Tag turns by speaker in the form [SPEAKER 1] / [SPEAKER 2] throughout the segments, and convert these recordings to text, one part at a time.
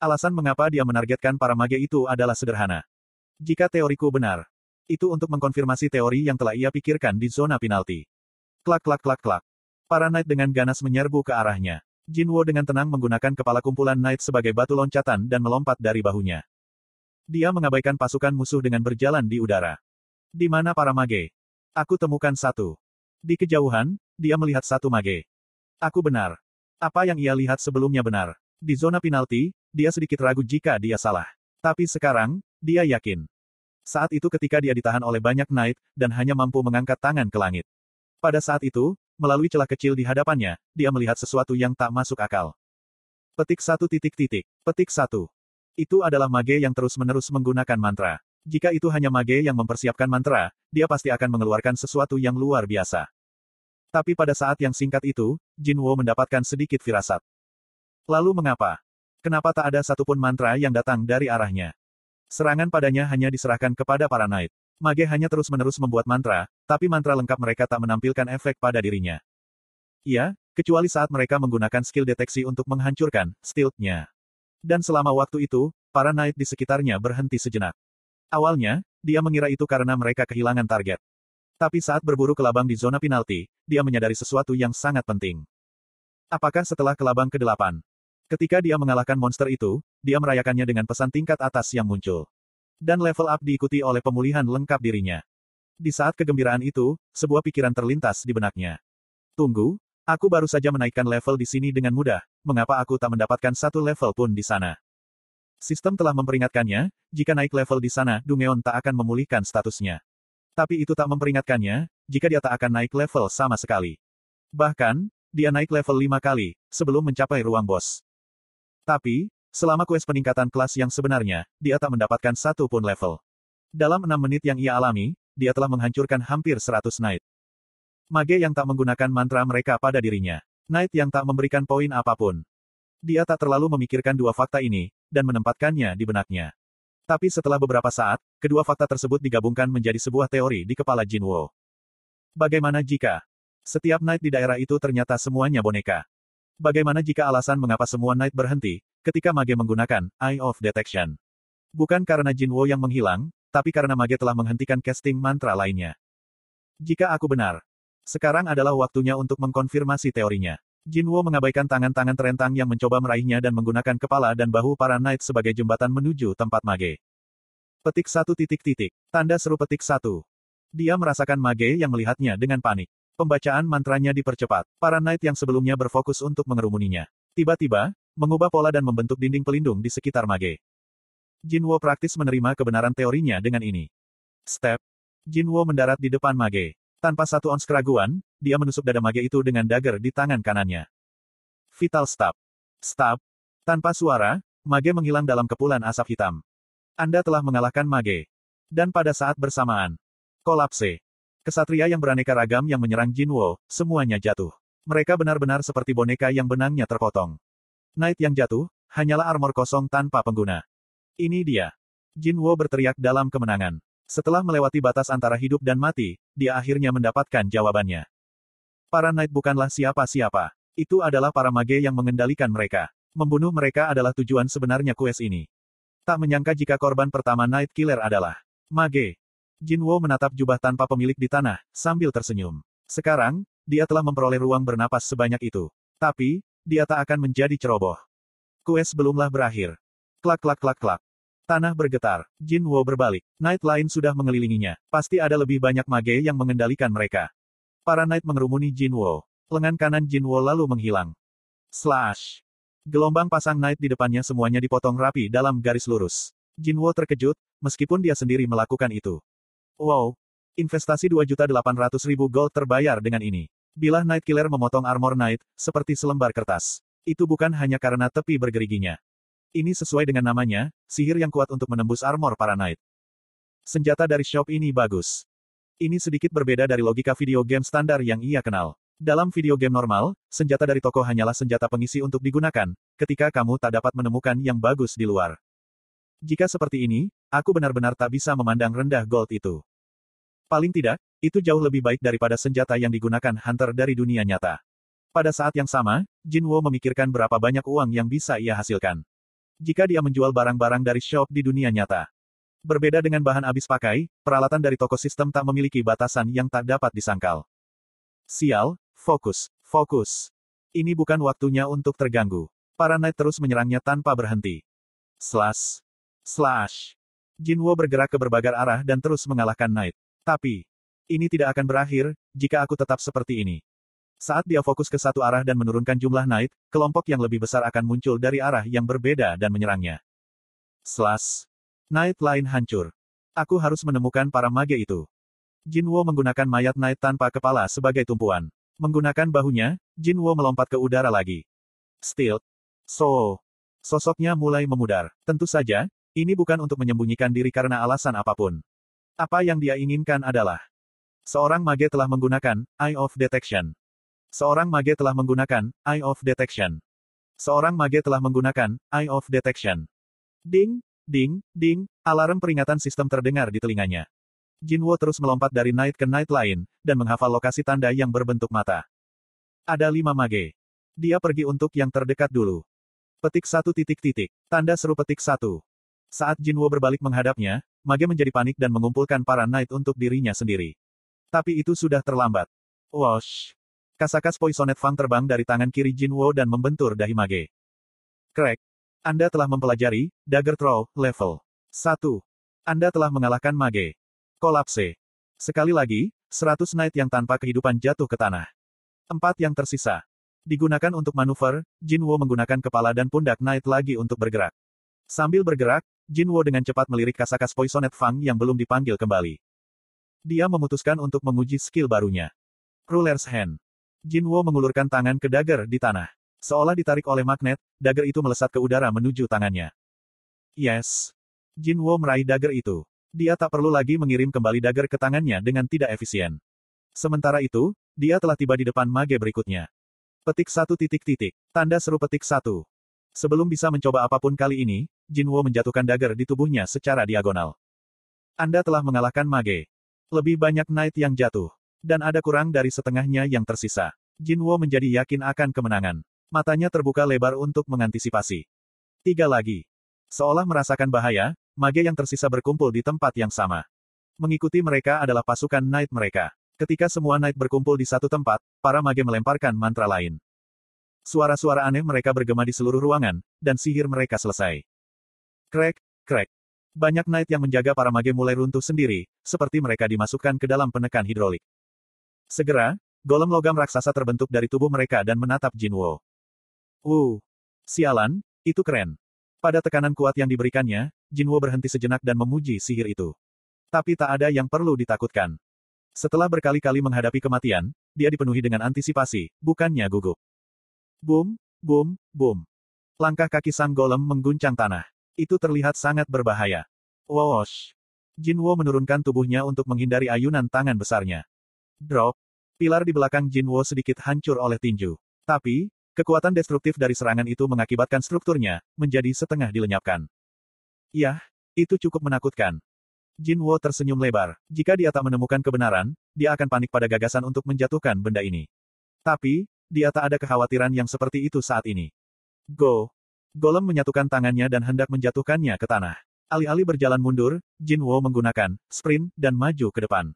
[SPEAKER 1] Alasan mengapa dia menargetkan para mage itu adalah sederhana. Jika teoriku benar, itu untuk mengkonfirmasi teori yang telah ia pikirkan di zona penalti. Klak klak klak klak. Para knight dengan ganas menyerbu ke arahnya. Jinwo dengan tenang menggunakan kepala kumpulan knight sebagai batu loncatan dan melompat dari bahunya. Dia mengabaikan pasukan musuh dengan berjalan di udara. Di mana para mage? Aku temukan satu. Di kejauhan, dia melihat satu mage. Aku benar. Apa yang ia lihat sebelumnya benar. Di zona penalti, dia sedikit ragu jika dia salah. Tapi sekarang, dia yakin. Saat itu ketika dia ditahan oleh banyak knight, dan hanya mampu mengangkat tangan ke langit. Pada saat itu, melalui celah kecil di hadapannya, dia melihat sesuatu yang tak masuk akal. Petik satu titik titik. Petik satu. Itu adalah mage yang terus-menerus menggunakan mantra. Jika itu hanya mage yang mempersiapkan mantra, dia pasti akan mengeluarkan sesuatu yang luar biasa. Tapi pada saat yang singkat itu, Jinwo mendapatkan sedikit firasat. Lalu mengapa? Kenapa tak ada satupun mantra yang datang dari arahnya? Serangan padanya hanya diserahkan kepada para knight. Mage hanya terus-menerus membuat mantra, tapi mantra lengkap mereka tak menampilkan efek pada dirinya. Iya, kecuali saat mereka menggunakan skill deteksi untuk menghancurkan stealth-nya. Dan selama waktu itu, para knight di sekitarnya berhenti sejenak. Awalnya, dia mengira itu karena mereka kehilangan target. Tapi saat berburu ke labang di zona penalti, dia menyadari sesuatu yang sangat penting. Apakah setelah ke labang ke-8, Ketika dia mengalahkan monster itu, dia merayakannya dengan pesan tingkat atas yang muncul. Dan level up diikuti oleh pemulihan lengkap dirinya. Di saat kegembiraan itu, sebuah pikiran terlintas di benaknya. Tunggu, aku baru saja menaikkan level di sini dengan mudah, mengapa aku tak mendapatkan satu level pun di sana? Sistem telah memperingatkannya, jika naik level di sana, Dungeon tak akan memulihkan statusnya. Tapi itu tak memperingatkannya, jika dia tak akan naik level sama sekali. Bahkan, dia naik level 5 kali, sebelum mencapai ruang bos. Tapi, selama kues peningkatan kelas yang sebenarnya, dia tak mendapatkan satu pun level. Dalam enam menit yang ia alami, dia telah menghancurkan hampir 100 knight. Mage yang tak menggunakan mantra mereka pada dirinya. Knight yang tak memberikan poin apa pun. Dia tak terlalu memikirkan dua fakta ini, dan menempatkannya di benaknya. Tapi setelah beberapa saat, kedua fakta tersebut digabungkan menjadi sebuah teori di kepala Jinwo. Bagaimana jika setiap knight di daerah itu ternyata semuanya boneka? Bagaimana jika alasan mengapa semua Knight berhenti, ketika Mage menggunakan Eye of Detection? Bukan karena Jinwo yang menghilang, tapi karena Mage telah menghentikan casting mantra lainnya. Jika aku benar, sekarang adalah waktunya untuk mengkonfirmasi teorinya. Jinwo mengabaikan tangan-tangan terentang yang mencoba meraihnya dan menggunakan kepala dan bahu para knight sebagai jembatan menuju tempat mage. Petik satu titik titik. Tanda seru petik satu. Dia merasakan mage yang melihatnya dengan panik. Pembacaan mantranya dipercepat. Para knight yang sebelumnya berfokus untuk mengerumuninya. Tiba-tiba, mengubah pola dan membentuk dinding pelindung di sekitar mage. Jinwo praktis menerima kebenaran teorinya dengan ini. Step. Jinwo mendarat di depan mage. Tanpa satu ons keraguan, dia menusuk dada mage itu dengan dagger di tangan kanannya. Vital Stab. Stab. Tanpa suara, mage menghilang dalam kepulan asap hitam. Anda telah mengalahkan mage. Dan pada saat bersamaan, kolapse. Kesatria yang beraneka ragam yang menyerang Jinwo, semuanya jatuh. Mereka benar-benar seperti boneka yang benangnya terpotong. Knight yang jatuh, hanyalah armor kosong tanpa pengguna. Ini dia. Jinwo berteriak dalam kemenangan. Setelah melewati batas antara hidup dan mati, dia akhirnya mendapatkan jawabannya. Para Knight bukanlah siapa-siapa. Itu adalah para mage yang mengendalikan mereka. Membunuh mereka adalah tujuan sebenarnya kues ini. Tak menyangka jika korban pertama Night Killer adalah mage. Jinwo menatap jubah tanpa pemilik di tanah, sambil tersenyum. Sekarang, dia telah memperoleh ruang bernapas sebanyak itu. Tapi, dia tak akan menjadi ceroboh. Kues belumlah berakhir. Klak klak klak klak. Tanah bergetar. Jinwo berbalik. Knight lain sudah mengelilinginya. Pasti ada lebih banyak mage yang mengendalikan mereka. Para knight mengerumuni Jinwo. Lengan kanan Jinwo lalu menghilang. Slash. Gelombang pasang knight di depannya semuanya dipotong rapi dalam garis lurus. Jinwo terkejut, meskipun dia sendiri melakukan itu. Wow. Investasi 2.800.000 gold terbayar dengan ini. Bila Night Killer memotong armor Knight, seperti selembar kertas. Itu bukan hanya karena tepi bergeriginya. Ini sesuai dengan namanya, sihir yang kuat untuk menembus armor para Knight. Senjata dari shop ini bagus. Ini sedikit berbeda dari logika video game standar yang ia kenal. Dalam video game normal, senjata dari toko hanyalah senjata pengisi untuk digunakan, ketika kamu tak dapat menemukan yang bagus di luar. Jika seperti ini, aku benar-benar tak bisa memandang rendah gold itu. Paling tidak, itu jauh lebih baik daripada senjata yang digunakan Hunter dari dunia nyata. Pada saat yang sama, Jinwo memikirkan berapa banyak uang yang bisa ia hasilkan. Jika dia menjual barang-barang dari shop di dunia nyata. Berbeda dengan bahan habis pakai, peralatan dari toko sistem tak memiliki batasan yang tak dapat disangkal. Sial, fokus, fokus. Ini bukan waktunya untuk terganggu. Para knight terus menyerangnya tanpa berhenti. Slash. Slash. Jinwo bergerak ke berbagai arah dan terus mengalahkan knight. Tapi, ini tidak akan berakhir, jika aku tetap seperti ini. Saat dia fokus ke satu arah dan menurunkan jumlah knight, kelompok yang lebih besar akan muncul dari arah yang berbeda dan menyerangnya. Slash. Knight lain hancur. Aku harus menemukan para mage itu. Jinwo menggunakan mayat knight tanpa kepala sebagai tumpuan. Menggunakan bahunya, Jinwo melompat ke udara lagi. Still. So. Sosoknya mulai memudar. Tentu saja, ini bukan untuk menyembunyikan diri karena alasan apa pun. Apa yang dia inginkan adalah Seorang mage telah menggunakan Eye of Detection. Seorang mage telah menggunakan Eye of Detection. Seorang mage telah menggunakan Eye of Detection. Ding, ding, ding, alarm peringatan sistem terdengar di telinganya. Jinwo terus melompat dari night ke night lain, dan menghafal lokasi tanda yang berbentuk mata. Ada lima mage. Dia pergi untuk yang terdekat dulu. Petik satu titik titik. Tanda seru petik satu. Saat Jinwo berbalik menghadapnya, mage menjadi panik dan mengumpulkan para knight untuk dirinya sendiri. Tapi itu sudah terlambat. Wash. Kasakas Poisonet Fang terbang dari tangan kiri Jinwo dan membentur dahi mage. Crack. Anda telah mempelajari, Dagger Throw, level 1. Anda telah mengalahkan mage. Kolapse. Sekali lagi, 100 knight yang tanpa kehidupan jatuh ke tanah. Empat yang tersisa. Digunakan untuk manuver, Jinwo menggunakan kepala dan pundak knight lagi untuk bergerak. Sambil bergerak, Jinwo dengan cepat melirik Kasakas Poisonet Fang yang belum dipanggil kembali. Dia memutuskan untuk menguji skill barunya. Ruler's Hand. Jinwo mengulurkan tangan ke dagger di tanah. Seolah ditarik oleh magnet, dagger itu melesat ke udara menuju tangannya. Yes. Jinwo meraih dagger itu. Dia tak perlu lagi mengirim kembali dagger ke tangannya dengan tidak efisien. Sementara itu, dia telah tiba di depan mage berikutnya. Petik satu titik titik. Tanda seru petik satu. Sebelum bisa mencoba apa pun kali ini, Jinwo menjatuhkan dagger di tubuhnya secara diagonal. Anda telah mengalahkan mage. Lebih banyak knight yang jatuh. Dan ada kurang dari setengahnya yang tersisa. Jinwo menjadi yakin akan kemenangan. Matanya terbuka lebar untuk mengantisipasi. Tiga lagi. Seolah merasakan bahaya, mage yang tersisa berkumpul di tempat yang sama. Mengikuti mereka adalah pasukan knight mereka. Ketika semua knight berkumpul di satu tempat, para mage melemparkan mantra lain. Suara-suara aneh mereka bergema di seluruh ruangan, dan sihir mereka selesai. Crack, crack. Banyak knight yang menjaga para mage mulai runtuh sendiri, seperti mereka dimasukkan ke dalam penekan hidrolik. Segera, golem logam raksasa terbentuk dari tubuh mereka dan menatap Jinwo. Uh, sialan, itu keren. Pada tekanan kuat yang diberikannya, Jinwo berhenti sejenak dan memuji sihir itu. Tapi tak ada yang perlu ditakutkan. Setelah berkali-kali menghadapi kematian, dia dipenuhi dengan antisipasi, bukannya gugup. Boom, boom, boom. Langkah kaki sang golem mengguncang tanah. Itu terlihat sangat berbahaya. Woosh. Jinwo menurunkan tubuhnya untuk menghindari ayunan tangan besarnya. Drop. Pilar di belakang Jinwo sedikit hancur oleh tinju. Tapi, kekuatan destruktif dari serangan itu mengakibatkan strukturnya, menjadi setengah dilenyapkan. Yah, itu cukup menakutkan. Jinwo tersenyum lebar. Jika dia tak menemukan kebenaran, dia akan panik pada gagasan untuk menjatuhkan benda ini. Tapi, dia tak ada kekhawatiran yang seperti itu saat ini. Go. Golem menyatukan tangannya dan hendak menjatuhkannya ke tanah. Alih-alih berjalan mundur, Jinwo menggunakan sprint dan maju ke depan.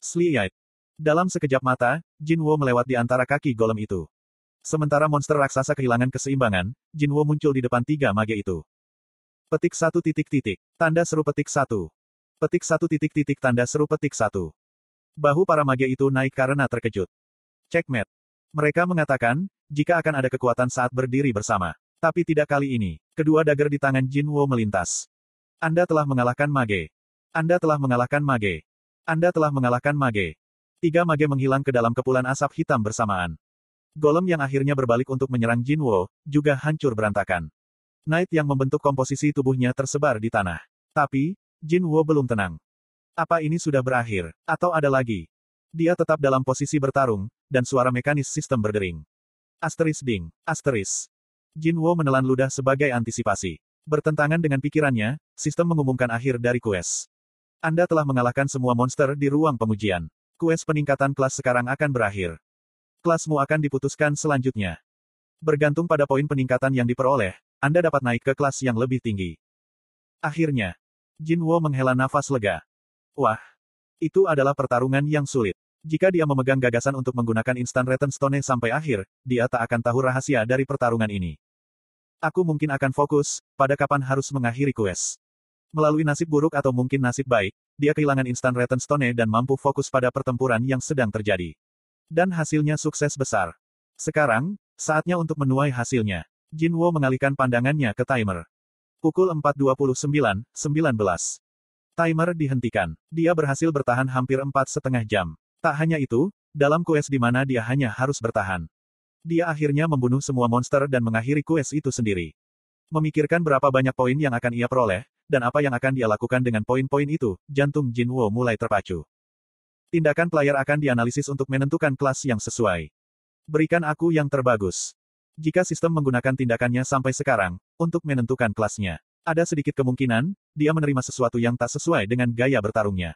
[SPEAKER 1] Sliyait. Dalam sekejap mata, Jinwo melewat di antara kaki golem itu. Sementara monster raksasa kehilangan keseimbangan, Jinwo muncul di depan tiga mage itu. Petik satu titik titik. Tanda seru petik satu. Petik satu titik titik tanda seru petik satu. Bahu para mage itu naik karena terkejut. Checkmate. Mereka mengatakan, jika akan ada kekuatan saat berdiri bersama. Tapi tidak kali ini. Kedua dagger di tangan Jinwo melintas. Anda telah mengalahkan mage. Anda telah mengalahkan mage. Anda telah mengalahkan mage. Tiga mage menghilang ke dalam kepulan asap hitam bersamaan. Golem yang akhirnya berbalik untuk menyerang Jinwo, juga hancur berantakan. Knight yang membentuk komposisi tubuhnya tersebar di tanah. Tapi, Jinwo belum tenang. Apa ini sudah berakhir, atau ada lagi? Dia tetap dalam posisi bertarung, dan suara mekanis sistem berdering. Asteris ding, asteris. Jinwo menelan ludah sebagai antisipasi. Bertentangan dengan pikirannya, sistem mengumumkan akhir dari quest. Anda telah mengalahkan semua monster di ruang pengujian. Quest peningkatan kelas sekarang akan berakhir. Kelasmu akan diputuskan selanjutnya. Bergantung pada poin peningkatan yang diperoleh, Anda dapat naik ke kelas yang lebih tinggi. Akhirnya, Jinwo menghela nafas lega. Wah, itu adalah pertarungan yang sulit. Jika dia memegang gagasan untuk menggunakan instant return stone sampai akhir, dia tak akan tahu rahasia dari pertarungan ini. Aku mungkin akan fokus, pada kapan harus mengakhiri quest. Melalui nasib buruk atau mungkin nasib baik, dia kehilangan instant return stone dan mampu fokus pada pertempuran yang sedang terjadi. Dan hasilnya sukses besar. Sekarang, saatnya untuk menuai hasilnya. Jinwo mengalihkan pandangannya ke timer. Pukul 4.29, 19. Timer dihentikan. Dia berhasil bertahan hampir empat setengah jam. Tak hanya itu, dalam quest di mana dia hanya harus bertahan. Dia akhirnya membunuh semua monster dan mengakhiri quest itu sendiri. Memikirkan berapa banyak poin yang akan ia peroleh, dan apa yang akan dia lakukan dengan poin-poin itu, jantung Jinwo mulai terpacu. Tindakan player akan dianalisis untuk menentukan kelas yang sesuai. Berikan aku yang terbagus. Jika sistem menggunakan tindakannya sampai sekarang, untuk menentukan kelasnya, ada sedikit kemungkinan, dia menerima sesuatu yang tak sesuai dengan gaya bertarungnya.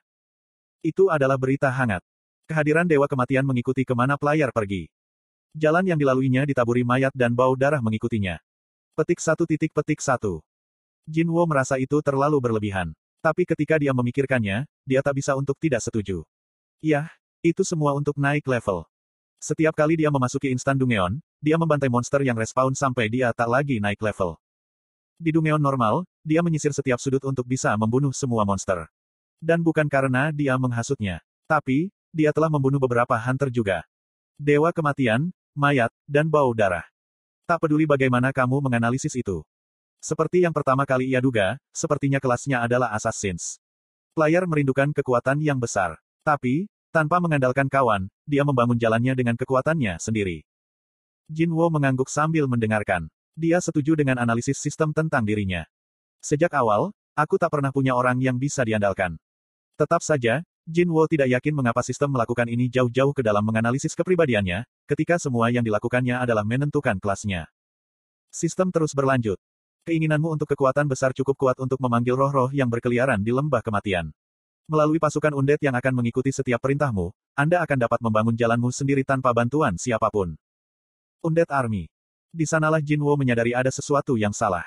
[SPEAKER 1] Itu adalah berita hangat. Kehadiran Dewa Kematian mengikuti ke mana player pergi. Jalan yang dilaluinya ditaburi mayat dan bau darah mengikutinya. Petik satu titik petik satu. Jinwo merasa itu terlalu berlebihan. Tapi ketika dia memikirkannya, dia tak bisa untuk tidak setuju. Yah, itu semua untuk naik level. Setiap kali dia memasuki instan Dungeon, dia membantai monster yang respawn sampai dia tak lagi naik level. Di Dungeon normal, dia menyisir setiap sudut untuk bisa membunuh semua monster. Dan bukan karena dia menghasutnya. Tapi, dia telah membunuh beberapa hunter juga. Dewa kematian, mayat, dan bau darah. Tak peduli bagaimana kamu menganalisis itu. Seperti yang pertama kali ia duga, sepertinya kelasnya adalah Assassins. Player merindukan kekuatan yang besar. Tapi, tanpa mengandalkan kawan, dia membangun jalannya dengan kekuatannya sendiri. Jinwo mengangguk sambil mendengarkan. Dia setuju dengan analisis sistem tentang dirinya. Sejak awal, aku tak pernah punya orang yang bisa diandalkan. Tetap saja, Jin Wo tidak yakin mengapa sistem melakukan ini jauh-jauh ke dalam menganalisis kepribadiannya, ketika semua yang dilakukannya adalah menentukan kelasnya. Sistem terus berlanjut. Keinginanmu untuk kekuatan besar cukup kuat untuk memanggil roh-roh yang berkeliaran di lembah kematian. Melalui pasukan undet yang akan mengikuti setiap perintahmu, Anda akan dapat membangun jalanmu sendiri tanpa bantuan siapa pun. Undet Army. Di sanalah Jin Wo menyadari ada sesuatu yang salah.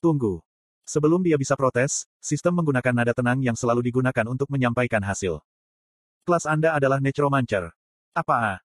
[SPEAKER 1] Tunggu. Sebelum dia bisa protes, sistem menggunakan nada tenang yang selalu digunakan untuk menyampaikan hasil. Kelas Anda adalah Necromancer. Apa?